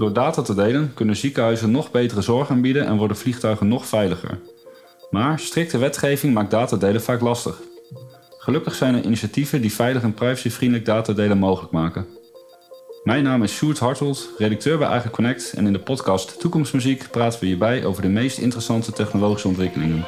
Door data te delen kunnen ziekenhuizen nog betere zorg aanbieden en worden vliegtuigen nog veiliger. Maar strikte wetgeving maakt datadelen vaak lastig. Gelukkig zijn er initiatieven die veilig en privacyvriendelijk datadelen mogelijk maken. Mijn naam is Sjoerd Hartelt, redacteur bij Eigen Connect en in de podcast Toekomstmuziek praten we hierbij over de meest interessante technologische ontwikkelingen.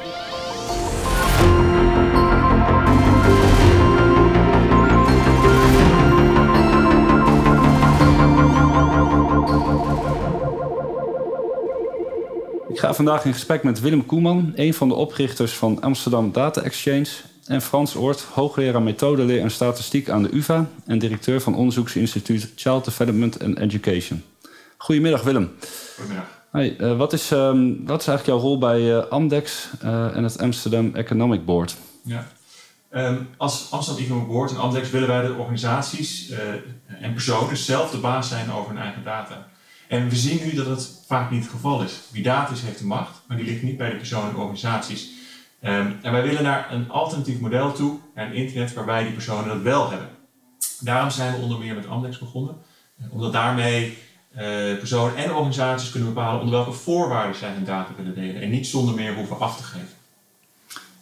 Ga vandaag in gesprek met Willem Koeman, een van de oprichters van Amsterdam Data Exchange, en Frans Oort, hoogleraar methodeleer en statistiek aan de UvA en directeur van onderzoeksinstituut Child Development and Education. Goedemiddag Willem. Goedemiddag. Uh, wat, is, um, wat is eigenlijk jouw rol bij uh, Amdex uh, en het Amsterdam Economic Board? Ja. Um, als Amsterdam Economic Board en Amdex willen wij de organisaties en personen zelf de baas zijn over hun eigen data. En we zien nu dat het vaak niet het geval is. Wie data is, heeft de macht, maar die ligt niet bij de personen en organisaties. Um, en wij willen naar een alternatief model toe, naar een internet waarbij die personen dat wel hebben. Daarom zijn we onder meer met Amdex begonnen, omdat daarmee uh, personen en organisaties kunnen bepalen onder welke voorwaarden zij hun data willen delen en niet zonder meer hoeven af te geven.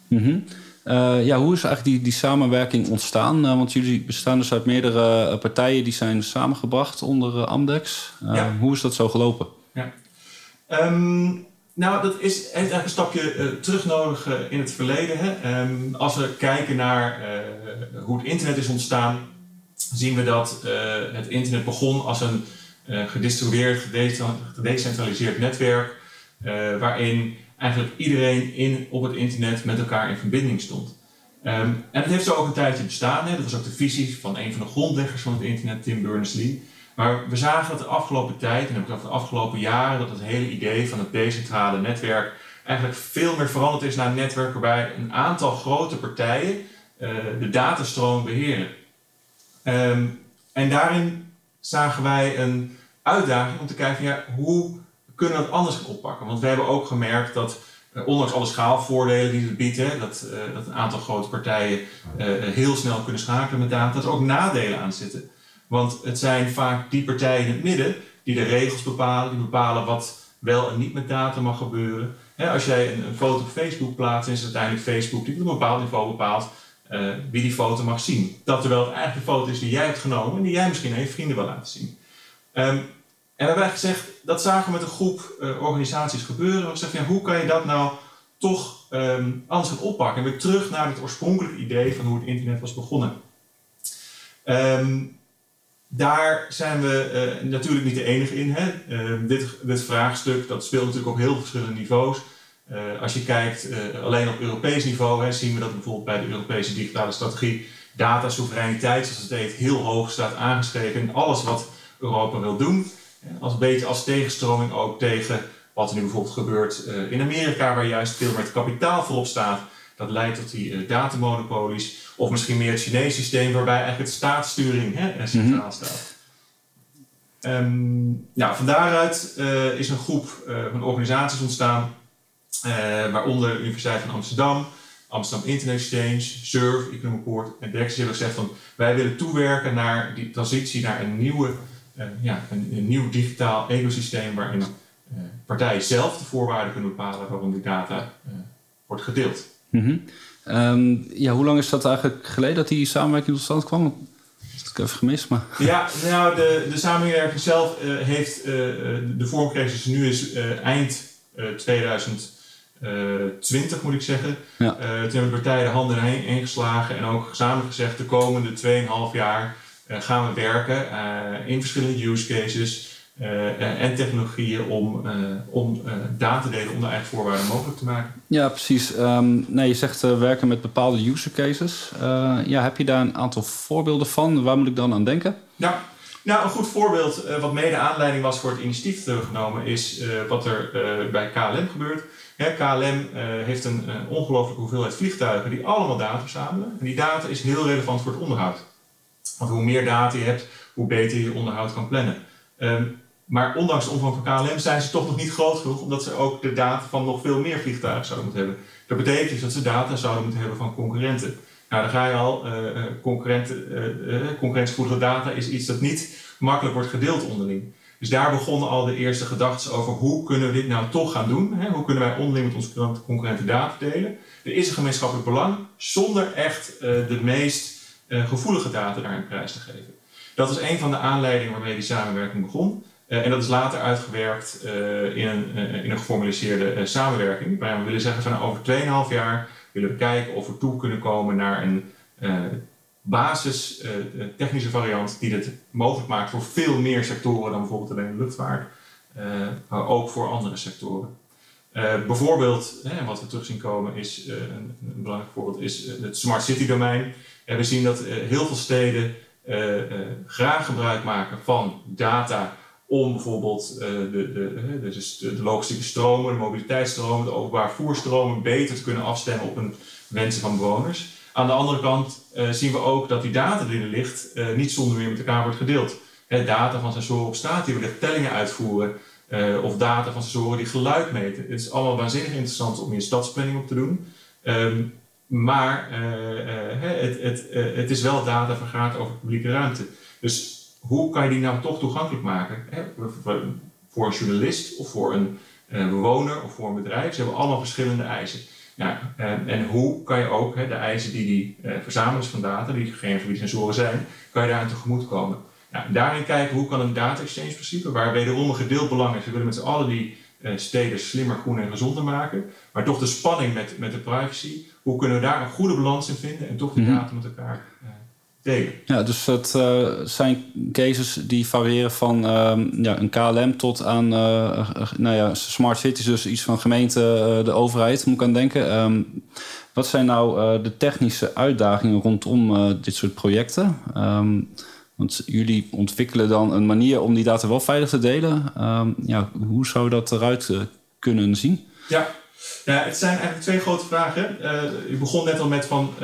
-hmm. Uh, ja, hoe is eigenlijk die, die samenwerking ontstaan? Uh, want jullie bestaan dus uit meerdere partijen die zijn samengebracht onder Amdex. Ja. Hoe is dat zo gelopen? Ja. Um, nou, dat is, heeft eigenlijk een stapje uh, terug nodig uh, in het verleden. Hè? Um, als we kijken naar uh, hoe het internet is ontstaan, zien we dat het internet begon als een gedistribueerd, gedecentraliseerd netwerk, waarin eigenlijk iedereen in, op het internet met elkaar in verbinding stond. Um, en het heeft zo ook een tijdje bestaan. Hè? Dat was ook de visie van een van de grondleggers van het internet, Tim Berners-Lee. Maar we zagen dat de afgelopen tijd, en heb ik over de afgelopen jaren, dat het hele idee van het decentrale netwerk eigenlijk veel meer veranderd is naar een netwerk waarbij een aantal grote partijen uh, de datastroom beheren. Um, en daarin zagen wij een uitdaging om te kijken ja, hoe kunnen dat anders oppakken. Want we hebben ook gemerkt dat, uh, ondanks alle schaalvoordelen die het biedt, hè, dat, uh, dat een aantal grote partijen heel snel kunnen schakelen met data, dat er ook nadelen aan zitten. Want het zijn vaak die partijen in het midden die de regels bepalen, die bepalen wat wel en niet met data mag gebeuren. als jij een, foto op Facebook plaatst, is het uiteindelijk Facebook die op een bepaald niveau bepaalt wie die foto mag zien. Dat terwijl het eigenlijk de foto is die jij hebt genomen en die jij misschien aan je vrienden wil laten zien. Um, en we hebben gezegd, dat zagen we met een groep uh, organisaties gebeuren. We gezegd, ja, hoe kan je dat nou toch um, anders gaan oppakken? En weer terug naar het oorspronkelijke idee van hoe het internet was begonnen. Um, daar zijn we uh, natuurlijk niet de enige in. Hè? Uh, dit, dit, vraagstuk dat speelt natuurlijk op heel verschillende niveaus. Uh, als je kijkt alleen op Europees niveau, hè, zien we dat bijvoorbeeld bij de Europese digitale strategie datasoevereiniteit, zoals het heet, heel hoog staat aangeschreven in alles wat Europa wil doen. Als een beetje als tegenstroming ook tegen wat er nu bijvoorbeeld gebeurt in Amerika, waar juist veel meer het kapitaal voorop staat. Dat leidt tot die uh, datamonopolies. Of misschien meer het Chinese systeem waarbij eigenlijk het staatssturing hè, centraal -hmm. staat. Um, nou, van daaruit uh, is een groep uh, van organisaties ontstaan. waaronder de Universiteit van Amsterdam, Amsterdam Internet Exchange, SURF, Economic Board en Dex hebben gezegd van wij willen toewerken naar die transitie naar een, nieuwe, ja, een, een, nieuw digitaal ecosysteem waarin partijen zelf de voorwaarden kunnen bepalen waarom die data wordt gedeeld. Mm -hmm. um, ja, hoe lang is dat eigenlijk geleden dat die samenwerking tot stand kwam? Dat heb ik even gemist, maar... Ja, nou, de, de samenwerking zelf uh, heeft uh, de vorm gekregen het nu is uh, eind 2020, moet ik zeggen. Ja. toen hebben de partijen de handen heen, heen geslagen en ook gezamenlijk gezegd... de komende 2,5 jaar gaan we werken in verschillende use cases... Uh, en technologieën om, uh, om uh, data te delen onder eigen voorwaarden mogelijk te maken. Ja, precies. Um, nee, je zegt werken met bepaalde use cases. ja, heb je daar een aantal voorbeelden van? Waar moet ik dan aan denken? Ja, nou, een goed voorbeeld wat mede aanleiding was voor het initiatief teruggenomen is wat er bij KLM gebeurt. Hè, KLM heeft een ongelooflijke hoeveelheid vliegtuigen die allemaal data verzamelen. En die data is heel relevant voor het onderhoud. Want hoe meer data je hebt, hoe beter je je onderhoud kan plannen. Um, maar ondanks de omvang van KLM zijn ze toch nog niet groot genoeg, omdat ze ook de data van nog veel meer vliegtuigen zouden moeten hebben. Dat betekent dus dat ze data zouden moeten hebben van concurrenten. Nou, daar ga je al. Uh, concurrent, uh, concurrentievoedige data is iets dat niet makkelijk wordt gedeeld onderling. Dus daar begonnen al de eerste gedachten over hoe kunnen we dit nou toch gaan doen? Hè? Hoe kunnen wij onderling met onze concurrenten data delen? Er is een gemeenschappelijk belang zonder echt de meest gevoelige data daarin prijs te geven. Dat is een van de aanleidingen waarmee die samenwerking begon. en dat is later uitgewerkt in, een, in een geformaliseerde samenwerking. Waar we willen zeggen van over 2,5 jaar willen we kijken of we toe kunnen komen naar een basis technische variant die het mogelijk maakt voor veel meer sectoren dan bijvoorbeeld alleen luchtvaart, maar ook voor andere sectoren. Bijvoorbeeld, hè, wat we terug zien komen, is een, een, belangrijk voorbeeld is het smart city domein. En we zien dat heel veel steden graag gebruik maken van data om bijvoorbeeld de, de, de, de, logistieke stromen, de mobiliteitsstromen, de openbaar voerstromen beter te kunnen afstemmen op een wensen van bewoners. Aan de andere kant zien we ook dat die data die er ligt niet zonder meer met elkaar wordt gedeeld. Data van sensoren op straat die wellicht tellingen uitvoeren, of data van sensoren die geluid meten. Het is allemaal waanzinnig interessant om je stadsplanning op te doen. Um, maar het, het, het is wel data vergaard over publieke ruimte. Dus hoe kan je die nou toch toegankelijk maken? Hè? Voor een journalist of voor een bewoner of voor een bedrijf. Ze hebben allemaal verschillende eisen. En, en hoe kan je ook hè, de eisen die die verzamelaars van data, die gegevens die sensoren zijn, kan je daar aan tegemoet komen? Nou, daarin kijken hoe kan een data exchange principe, waar wederom een gedeeld belang is, we willen met z'n allen die steden slimmer, groener en gezonder maken, maar toch de spanning met, met de privacy, hoe kunnen we daar een goede balans in vinden en toch die mhm. data met elkaar uh, ja, dus het uh, zijn cases die variëren van uh, ja, een KLM tot aan uh, nou ja, smart cities, dus iets van gemeente, de overheid, moet ik aan denken. Um, wat zijn nou de technische uitdagingen rondom dit soort projecten? Um, want jullie ontwikkelen dan een manier om die data wel veilig te delen. Ja, hoe zou dat eruit kunnen zien? Ja. Ja, het zijn eigenlijk twee grote vragen. je begon net al met van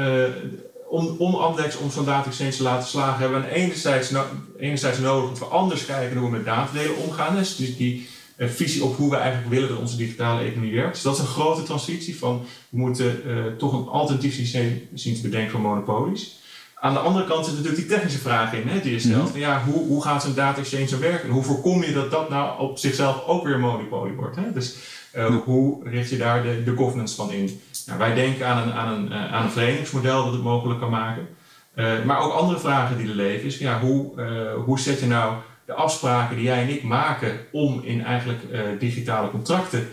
om, om Amdex om zo'n data exchange te laten slagen, hebben we enerzijds, no enerzijds nodig dat we anders kijken hoe we met datadelen omgaan. Dus die, uh, visie op hoe we eigenlijk willen dat onze digitale economie werkt. Dus dat is een grote transitie van we moeten uh, toch een alternatief systeem zien te bedenken voor monopolies. Aan de andere kant zit natuurlijk die technische vraag in hè, die je stelt. Mhm. ja, hoe, hoe gaat zo'n data exchange zo werken? En hoe voorkom je dat dat nou op zichzelf ook weer een monopolie wordt? Hè? Dus uh, hoe richt je daar de, de governance van in? Nou, wij denken aan een, aan, een, uh, aan een verenigingsmodel dat het mogelijk kan maken. Uh, maar ook andere vragen die er leven is, ja, hoe, hoe zet je nou de afspraken die jij en ik maken om in eigenlijk digitale contracten,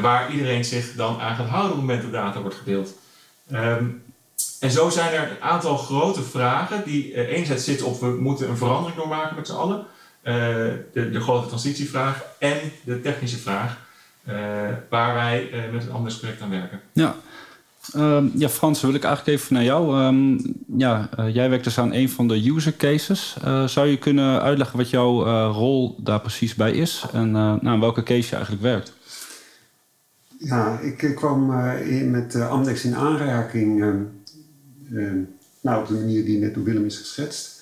waar iedereen zich dan aan gaat houden op het moment dat data wordt gedeeld. Um, en zo zijn er een aantal grote vragen die enerzijds zitten op we moeten een verandering doormaken met z'n allen. de, de grote transitievraag en de technische vraag. Uh, waar wij uh, met een ander project aan werken. Ja. Um, ja, Frans, wil ik eigenlijk even naar jou. Um, ja, uh, jij werkt dus aan een van de user cases. zou je kunnen uitleggen wat jouw rol daar precies bij is en nou, welke case je eigenlijk werkt? Ja, ik kwam met Amdex in aanraking, ehm, nou, op de manier die net door Willem is geschetst.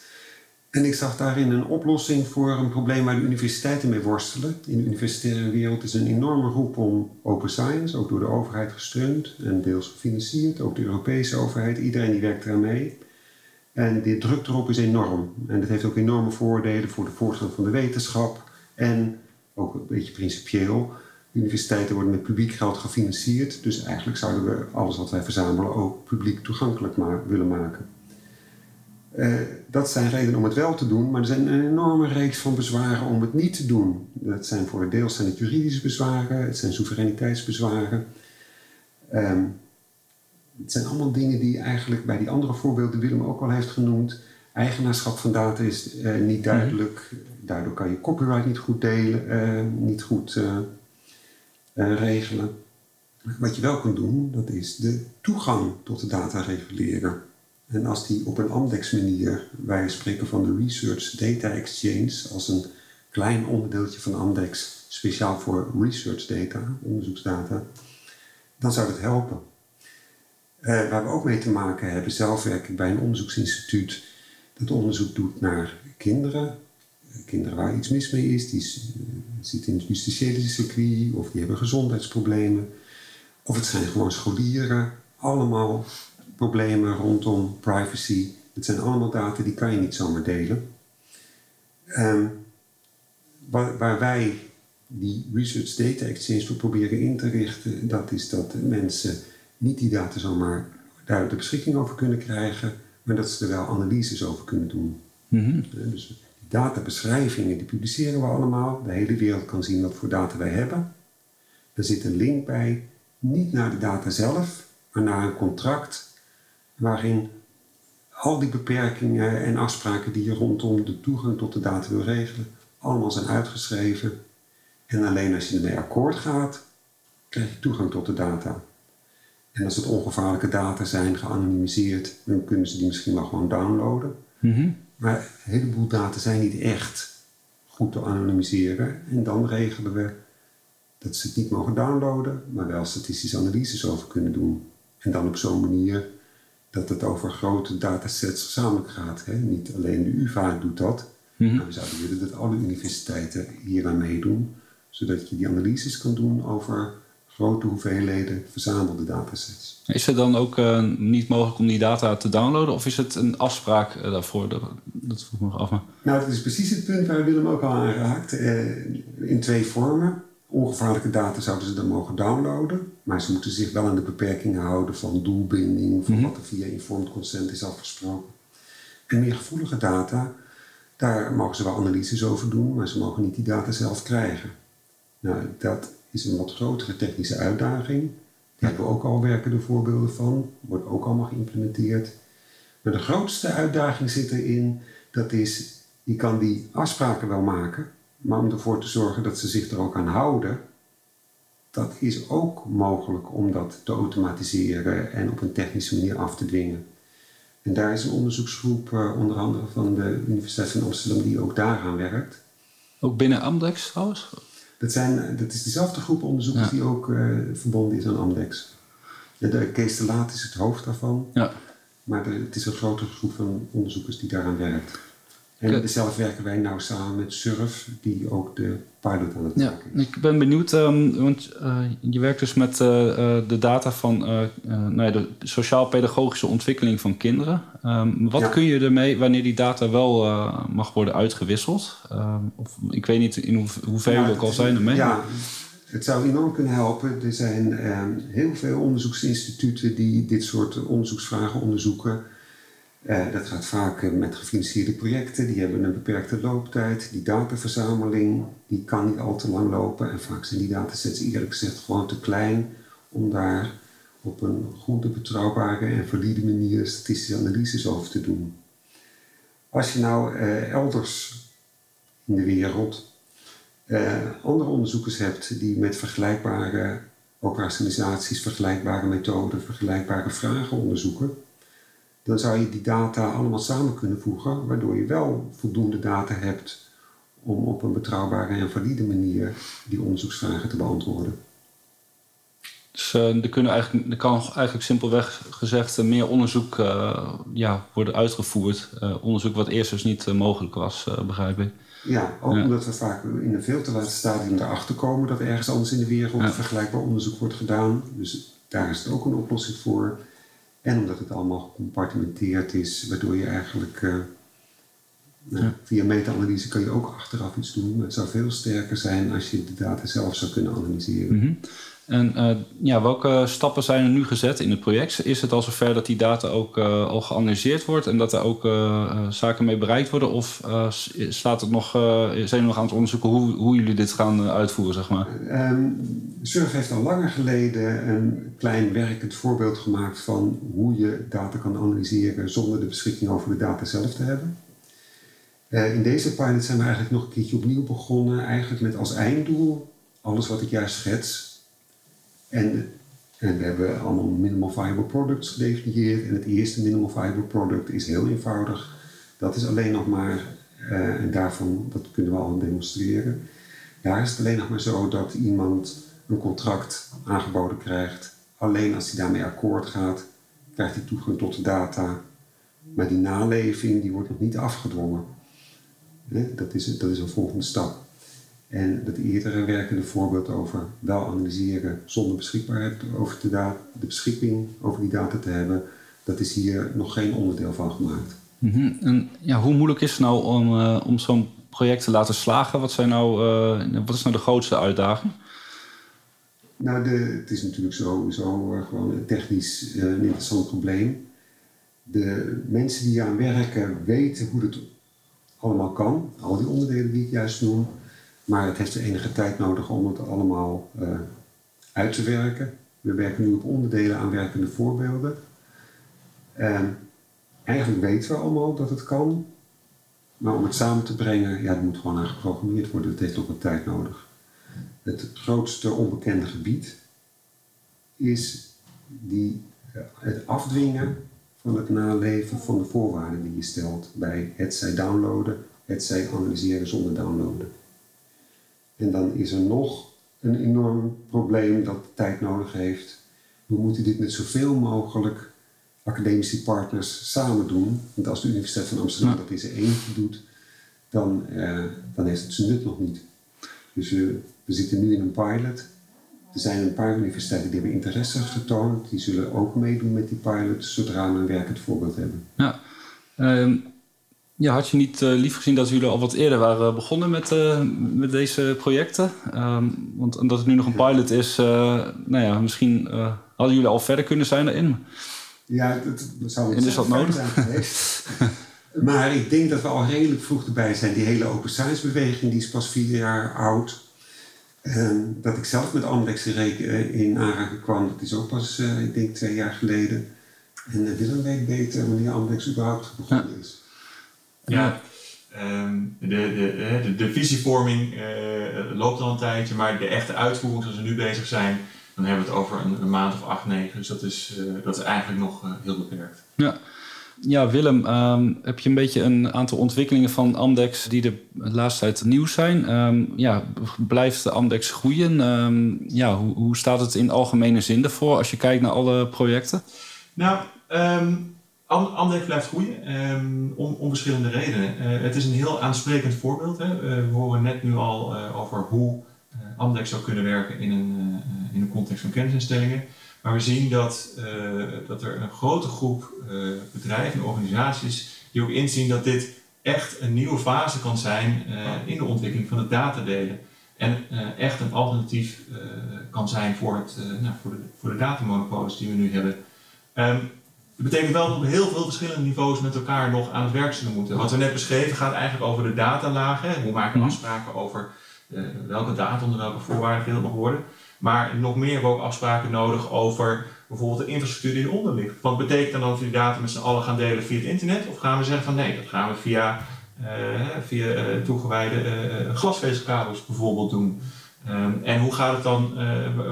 En ik zag daarin een oplossing voor een probleem waar de universiteiten mee worstelen. In de universitaire wereld is een enorme roep om open science, ook door de overheid gesteund en deels gefinancierd, ook de Europese overheid, iedereen die werkt eraan mee. En de druk erop is enorm. En dat heeft ook enorme voordelen voor de voortgang van de wetenschap en ook een beetje principieel. Universiteiten worden met publiek geld gefinancierd, dus eigenlijk zouden we alles wat wij verzamelen ook publiek toegankelijk willen maken. Uh, dat zijn redenen om het wel te doen, maar er zijn een enorme reeks van bezwaren om het niet te doen. Dat zijn voor deels zijn het juridische bezwaren, het zijn soevereiniteitsbezwaren. Um, het zijn allemaal dingen die eigenlijk bij die andere voorbeelden Willem ook al heeft genoemd. Eigenaarschap van data is uh, niet duidelijk. Daardoor kan je copyright niet goed delen, uh, niet goed regelen. Wat je wel kunt doen, dat is de toegang tot de data reguleren. En als die op een Amdex-manier, wij spreken van de Research Data Exchange als een klein onderdeeltje van Amdex, speciaal voor research data, onderzoeksdata, dan zou dat helpen. Uh, waar we ook mee te maken hebben, zelf werk ik bij een onderzoeksinstituut dat onderzoek doet naar kinderen. Kinderen waar iets mis mee is, die uh, zitten in het justitiële circuit of die hebben gezondheidsproblemen. Of het zijn gewoon scholieren. Allemaal problemen rondom privacy. Het zijn allemaal data die kan je niet zomaar delen. Um, waar, waar wij die Research Data Exchange voor proberen in te richten, dat is dat mensen niet die data zomaar daar de beschikking over kunnen krijgen, maar dat ze er wel analyses over kunnen doen. Mhm. Dus die databeschrijvingen die publiceren we allemaal. De hele wereld kan zien wat voor data wij hebben. Er zit een link bij, niet naar de data zelf, maar naar een contract waarin al die beperkingen en afspraken die je rondom de toegang tot de data wil regelen, allemaal zijn uitgeschreven. En alleen als je ermee akkoord gaat, krijg je toegang tot de data. En als het ongevaarlijke data zijn, geanonimiseerd, dan kunnen ze die misschien wel gewoon downloaden. Mhm. Maar een heleboel data zijn niet echt goed te anonimiseren. En dan regelen we dat ze het niet mogen downloaden, maar wel statistische analyses over kunnen doen. En dan op zo'n manier dat het over grote datasets gezamenlijk gaat. Hè? Niet alleen de UvA doet dat, Mhm. maar we zouden willen dat alle universiteiten hier aan meedoen, zodat je die analyses kan doen over grote hoeveelheden verzamelde datasets. Is het dan ook eh, niet mogelijk om die data te downloaden? Of is het een afspraak eh, daarvoor? Dat, dat vroeg me nog af. maar- Nou, dat is precies het punt waar Willem ook al aanraakt. Eh, in twee vormen. Ongevaarlijke data zouden ze dan mogen downloaden, maar ze moeten zich wel aan de beperkingen houden van doelbinding, van Mhm. wat er via informed consent is afgesproken. En meer gevoelige data, daar mogen ze wel analyses over doen, maar ze mogen niet die data zelf krijgen. Nou, dat is een wat grotere technische uitdaging. Daar hebben we ook al werkende voorbeelden van, wordt ook allemaal geïmplementeerd. Maar de grootste uitdaging zit erin, dat is, je kan die afspraken wel maken, maar om ervoor te zorgen dat ze zich er ook aan houden, dat is ook mogelijk om dat te automatiseren en op een technische manier af te dwingen. En daar is een onderzoeksgroep, eh, onder andere van de Universiteit van Amsterdam, die ook daaraan werkt. Ook binnen Amdex trouwens? Dat, zijn, dat is dezelfde groep onderzoekers Ja. die ook eh, verbonden is aan Amdex. De, de Kees de Laat is het hoofd daarvan. Ja. Maar het is een grotere groep van onderzoekers die daaraan werkt. En zelf werken wij nou samen met Surf, die ook de pilot aan het Ja, maken is. ik ben benieuwd, ehm, want eh, je werkt dus met eh, eh, de data van nou ja, de sociaal-pedagogische ontwikkeling van kinderen. Ehm, wat Ja. kun je ermee wanneer die data wel mag worden uitgewisseld? Ehm, of, ik weet niet in hoe, hoeveel Ja, jullie ook al zijn ermee. Ja, het zou enorm kunnen helpen. Er zijn heel veel onderzoeksinstituten die dit soort onderzoeksvragen onderzoeken. Eh, dat gaat vaak eh, met gefinancierde projecten, die hebben een beperkte looptijd. Die dataverzameling die kan niet al te lang lopen. En vaak zijn die datasets eerlijk gezegd gewoon te klein om daar op een goede, betrouwbare en valide manier statistische analyses over te doen. Als je nou eh, elders in de wereld andere onderzoekers hebt die met vergelijkbare operationalisaties, vergelijkbare methoden, vergelijkbare vragen onderzoeken, dan zou je die data allemaal samen kunnen voegen, waardoor je wel voldoende data hebt om op een betrouwbare en valide manier die onderzoeksvragen te beantwoorden. Dus eh, er, kunnen eigenlijk, er kan eigenlijk simpelweg gezegd eh, meer onderzoek eh, ja, worden uitgevoerd. Onderzoek wat eerst dus niet mogelijk was, begrijp ik. Ja, ook Ja. omdat we vaak in een veel te laat stadium erachter komen dat er ergens anders in de wereld Ja. vergelijkbaar onderzoek wordt gedaan. Dus daar is het ook een oplossing voor. En omdat het allemaal gecompartimenteerd is, waardoor je eigenlijk eh, nou, Ja. via meta-analyse kan je ook achteraf iets doen. Maar het zou veel sterker zijn als je de data zelf zou kunnen analyseren. Mhm. En eh, ja, welke stappen zijn er nu gezet in het project? Is het al zover dat die data ook eh, al geanalyseerd wordt en dat er ook eh, zaken mee bereikt worden? Of staat het nog, zijn jullie nog aan het onderzoeken hoe, hoe jullie dit gaan uitvoeren, zeg maar? Ehm Surf heeft al langer geleden een klein werkend voorbeeld gemaakt van hoe je data kan analyseren zonder de beschikking over de data zelf te hebben. In deze pilot zijn we eigenlijk nog een keertje opnieuw begonnen, eigenlijk met als einddoel alles wat ik juist schets. En, we hebben allemaal minimal viable products gedefinieerd. En het eerste minimal viable product is heel eenvoudig. Dat is alleen nog maar, eh, en daarvan, dat kunnen we al demonstreren. Daar is het alleen nog maar zo dat iemand een contract aangeboden krijgt. Alleen als hij daarmee akkoord gaat, krijgt hij toegang tot de data. Maar die naleving die wordt nog niet afgedwongen. Dat is, dat is een volgende stap. En dat eerdere werkende voorbeeld over wel analyseren zonder beschikbaarheid over de, da- de beschikking over die data te hebben, dat is hier nog geen onderdeel van gemaakt. Mhm. En ja, hoe moeilijk is het nou om, eh, om zo'n project te laten slagen? Wat, zijn nou, uh, wat is nou de grootste uitdaging? Nou, de, het is natuurlijk sowieso uh, gewoon een technisch een interessant probleem. De mensen die aan werken weten hoe het allemaal kan, al die onderdelen die ik juist noem. Maar het heeft enige tijd nodig om het allemaal uit te werken. We werken nu op onderdelen aan werkende voorbeelden. En eigenlijk weten we allemaal dat het kan, maar om het samen te brengen, ja, het moet gewoon aan geprogrammeerd worden. Het heeft ook wat tijd nodig. Het grootste onbekende gebied is die, eh, het afdwingen van het naleven van de voorwaarden die je stelt bij het zij downloaden, het zij analyseren zonder downloaden. En dan is er nog een enorm probleem dat tijd nodig heeft. We moeten dit met zoveel mogelijk academische partners samen doen. Want als de Universiteit van Amsterdam dat in zijn eentje doet, dan, uh, dan heeft het zijn nut nog niet. Dus uh, we zitten nu in een pilot. Er zijn een paar universiteiten die hebben interesse getoond. Die zullen ook meedoen met die pilot zodra we een werkend voorbeeld hebben. Ja. Um, ja, had je niet uh, lief gezien dat jullie al wat eerder waren begonnen met, uh, met deze projecten? Um, want omdat het nu nog een pilot is, uh, nou ja, misschien hadden jullie al verder kunnen zijn daarin. Ja, dat zou het dat nodig zijn geweest. maar ik denk dat we al redelijk vroeg erbij zijn. Die hele open science beweging die is pas vier jaar oud. En dat ik zelf met Amdex in aanraking kwam, dat is ook pas, ik denk, twee jaar geleden. En Willem weet beter wanneer Amdex überhaupt begonnen ja. is. Ja, um, de, de, de, de, visievorming uh, loopt al een tijdje, maar de echte uitvoering zoals we nu bezig zijn, dan hebben we het over een, een maand of acht, negen. Dus dat is, uh, dat is eigenlijk nog uh, heel beperkt. Ja. Ja, Willem, um, heb je een beetje een aantal ontwikkelingen van Amdex die de laatste tijd nieuws zijn? Um, ja, blijft de Amdex groeien? Um, ja, hoe, hoe staat het in algemene zin ervoor als je kijkt naar alle projecten? Nou, Amdex blijft groeien um, om, om, verschillende redenen. Uh, het is een heel aansprekend voorbeeld. Hè. Uh, we horen net nu al uh, over hoe Amdex zou kunnen werken in een, in context van kennisinstellingen. Maar we zien dat, dat er een grote groep bedrijven en organisaties die ook inzien dat dit echt een nieuwe fase kan zijn in de ontwikkeling van het datadelen. En echt een alternatief kan zijn voor, het, nou, voor, de, voor de datamonopolies die we nu hebben. Um, dat betekent wel dat we op heel veel verschillende niveaus met elkaar nog aan het werk zullen moeten. Wat we net beschreven gaat eigenlijk over de datalagen. Hoe maken we mhm. afspraken over uh, welke data onder welke voorwaarden mag worden. Maar nog meer hebben we ook afspraken nodig over bijvoorbeeld de infrastructuur die eronder ligt. Wat betekent dan dat we die data met z'n allen gaan delen via het internet? Of gaan we zeggen van nee, dat gaan we via, uh, via uh, toegewijde glasvezelkabels bijvoorbeeld doen. Um, en hoe gaat het dan,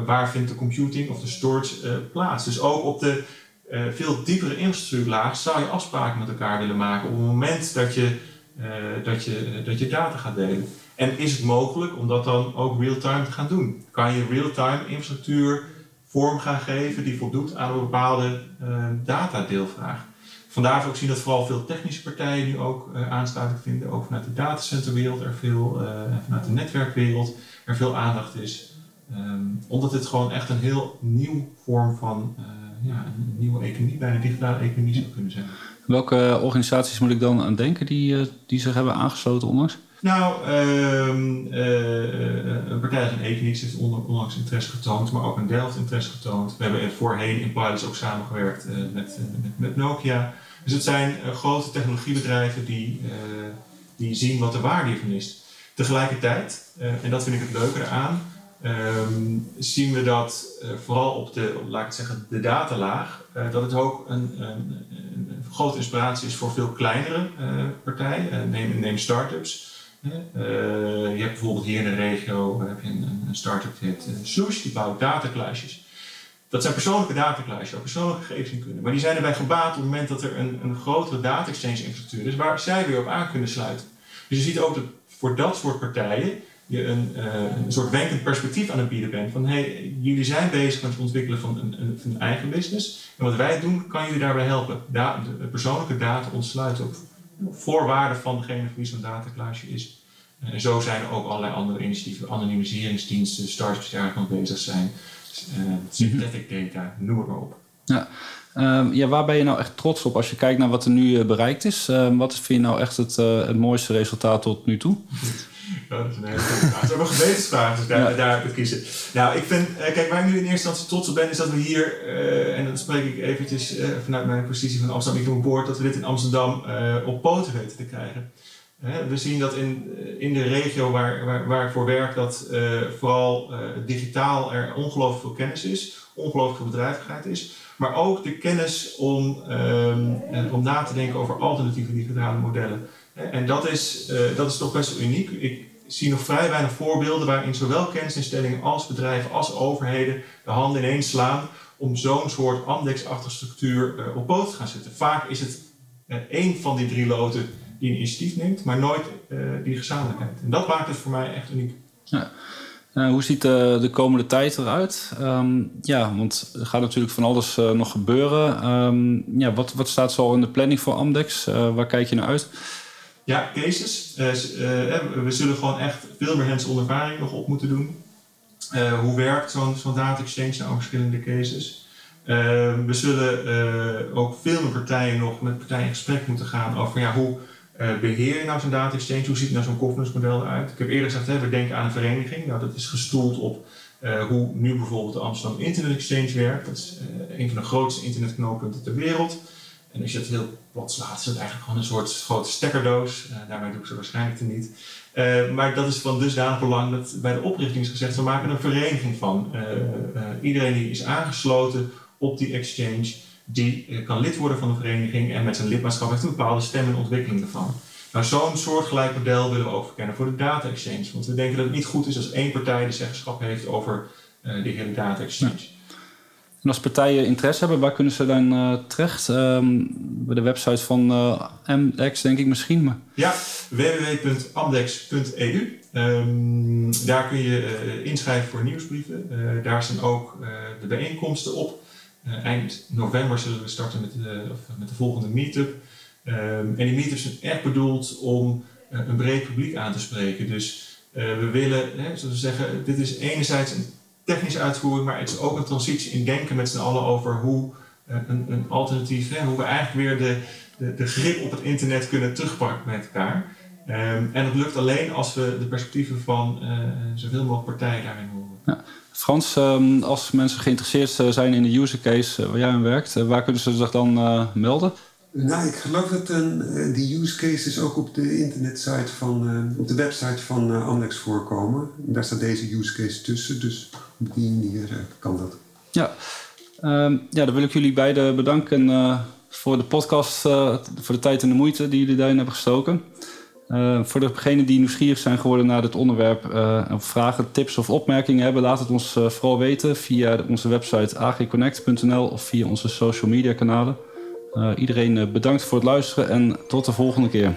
waar vindt de computing of de storage plaats? Dus ook op de uh, veel diepere infrastructuurlaag zou je afspraken met elkaar willen maken op het moment dat je, uh, dat je, dat je data gaat delen. En is het mogelijk om dat dan ook real-time te gaan doen? Kan je real-time infrastructuur vorm gaan geven die voldoet aan een bepaalde datadeelvraag? Vandaar ook zien dat vooral veel technische partijen nu ook uh, aansluiting vinden, ook vanuit de datacenterwereld, er veel, uh, vanuit de netwerkwereld, er veel aandacht is. Um, omdat dit gewoon echt een heel nieuw vorm van ja, een nieuwe economie, bijna digitale economie zou kunnen zijn. Welke organisaties moet ik dan aan denken die, uh, die zich hebben aangesloten onlangs? Nou, um, uh, een partij als een Equinix heeft onlangs interesse getoond, maar ook een Delft interesse getoond. We hebben voorheen in pilots ook samengewerkt uh, met, met, met, Nokia. Dus het zijn grote technologiebedrijven die, die zien wat de waarde hiervan is. Tegelijkertijd, en dat vind ik het leuke eraan, um, zien we dat uh, vooral op de, laat ik zeggen, de datalaag, uh, dat het ook een, een, een, grote inspiratie is voor veel kleinere uh, partijen. neem, neem start-ups. je hebt bijvoorbeeld hier in de regio heb je een, een start-up die heet die bouwt datakluisjes. Dat zijn persoonlijke datakluisjes, waar persoonlijke gegevens in kunnen. Maar die zijn erbij gebaat op het moment dat er een, een grotere data exchange infrastructuur is, waar zij weer op aan kunnen sluiten. Dus je ziet ook dat voor dat soort partijen je een, uh, een soort wenkend perspectief aan het bieden bent. Van hey, jullie zijn bezig met het ontwikkelen van een, een, een eigen business. En wat wij doen, kan jullie daarbij helpen. Da de persoonlijke data ontsluiten op voorwaarden van degene voor wie zo'n datakluisje is. Uh, en zo zijn er ook allerlei andere initiatieven, anonimiseringsdiensten, startups die daar nog bezig zijn. Uh, synthetic data, noem het maar op. Ja. Ehm, ja, waar ben je nou echt trots op als je kijkt naar wat er nu bereikt is? Ehm, wat vind je nou echt het, het mooiste resultaat tot nu toe? dat is een hele goede vraag. Het is ook een gewetensvraag, dus daar, ja. daar kiezen. Nou, ik vind, kijk, waar ik nu in eerste instantie trots op ben, is dat we hier, en dan spreek ik eventjes vanuit mijn positie van Amsterdam Economic Board, dat we dit in Amsterdam op poten weten te krijgen. We zien dat in, in de regio waar, waar, waar ik voor werk, dat vooral digitaal er ongelooflijk veel kennis is, ongelooflijk veel bedrijvigheid is, maar ook de kennis om, um, om na te denken over alternatieve digitale modellen. En dat is, uh, dat is toch best wel uniek. Ik zie nog vrij weinig voorbeelden waarin zowel kennisinstellingen als bedrijven als overheden de handen ineens slaan om zo'n soort Amdex-achtige structuur op poot te gaan zetten. Vaak is het één van die drie loten die een initiatief neemt, maar nooit uh, die gezamenlijkheid. En dat maakt het voor mij echt uniek. Ja. Hoe ziet de, de, komende tijd eruit? Um, ja, want er gaat natuurlijk van alles nog gebeuren. Um, ja, wat, wat staat zo in de planning voor Amdex? waar kijk je naar uit? Ja, cases. we zullen gewoon echt veel meer hands-on ervaring nog op moeten doen. hoe werkt zo'n zo'n data exchange nou verschillende cases? we zullen ook veel meer partijen nog met partijen in gesprek moeten gaan over ja, hoe beheer je nou zo'n data exchange? Hoe ziet nou zo'n governance model eruit? Ik heb eerder gezegd, hè, we denken aan een vereniging. Nou, dat is gestoeld op hoe nu bijvoorbeeld de Amsterdam Internet Exchange werkt. Dat is een van de grootste internetknooppunten ter wereld. En als je het heel plat slaat, is het eigenlijk gewoon een soort grote stekkerdoos. daarmee doe ik ze waarschijnlijk niet. maar dat is van dusdanig belang dat bij de oprichting is gezegd, we maken een vereniging van. iedereen die is aangesloten op die exchange die eh, kan lid worden van de vereniging en met zijn lidmaatschap heeft een bepaalde stem en ontwikkeling ervan. Nou, zo'n soortgelijk model willen we ook verkennen voor de data exchange. Want we denken dat het niet goed is als één partij de zeggenschap heeft over de hele data exchange. En als partijen interesse hebben, waar kunnen ze dan uh, terecht? Um, bij de website van uh, Amdex, denk ik misschien. Maar... Ja, www.amdex.eu. Ehm, daar kun je uh, inschrijven voor nieuwsbrieven. daar staan ook de bijeenkomsten op. Eind november zullen we starten met de, met de volgende meetup. Um, en die meetups zijn echt bedoeld om een breed publiek aan te spreken. Dus we willen, hè, zoals we zeggen, dit is enerzijds een technische uitvoering, maar het is ook een transitie in denken met z'n allen over hoe een, een, alternatief, hè, hoe we eigenlijk weer de, de, de, grip op het internet kunnen terugpakken met elkaar. Um, en dat lukt alleen als we de perspectieven van zoveel mogelijk partijen daarin horen. Ja. Frans, ehm, als mensen geïnteresseerd eh, zijn in de user case eh, waar jij aan werkt, eh, waar kunnen ze zich dan melden? Nou, ik geloof dat een, die use cases ook op de internetsite van, op de website van uh, Amlex voorkomen. Daar staat deze use case tussen, dus op die manier kan dat. Ja. Um, ja, dan wil ik jullie beiden bedanken voor de podcast, voor de tijd en de moeite die jullie daarin hebben gestoken. Uh, voor degenen die nieuwsgierig zijn geworden naar dit onderwerp, of vragen, tips of opmerkingen hebben, laat het ons vooral weten via onze website agconnect.nl of via onze social media kanalen. iedereen bedankt voor het luisteren en tot de volgende keer.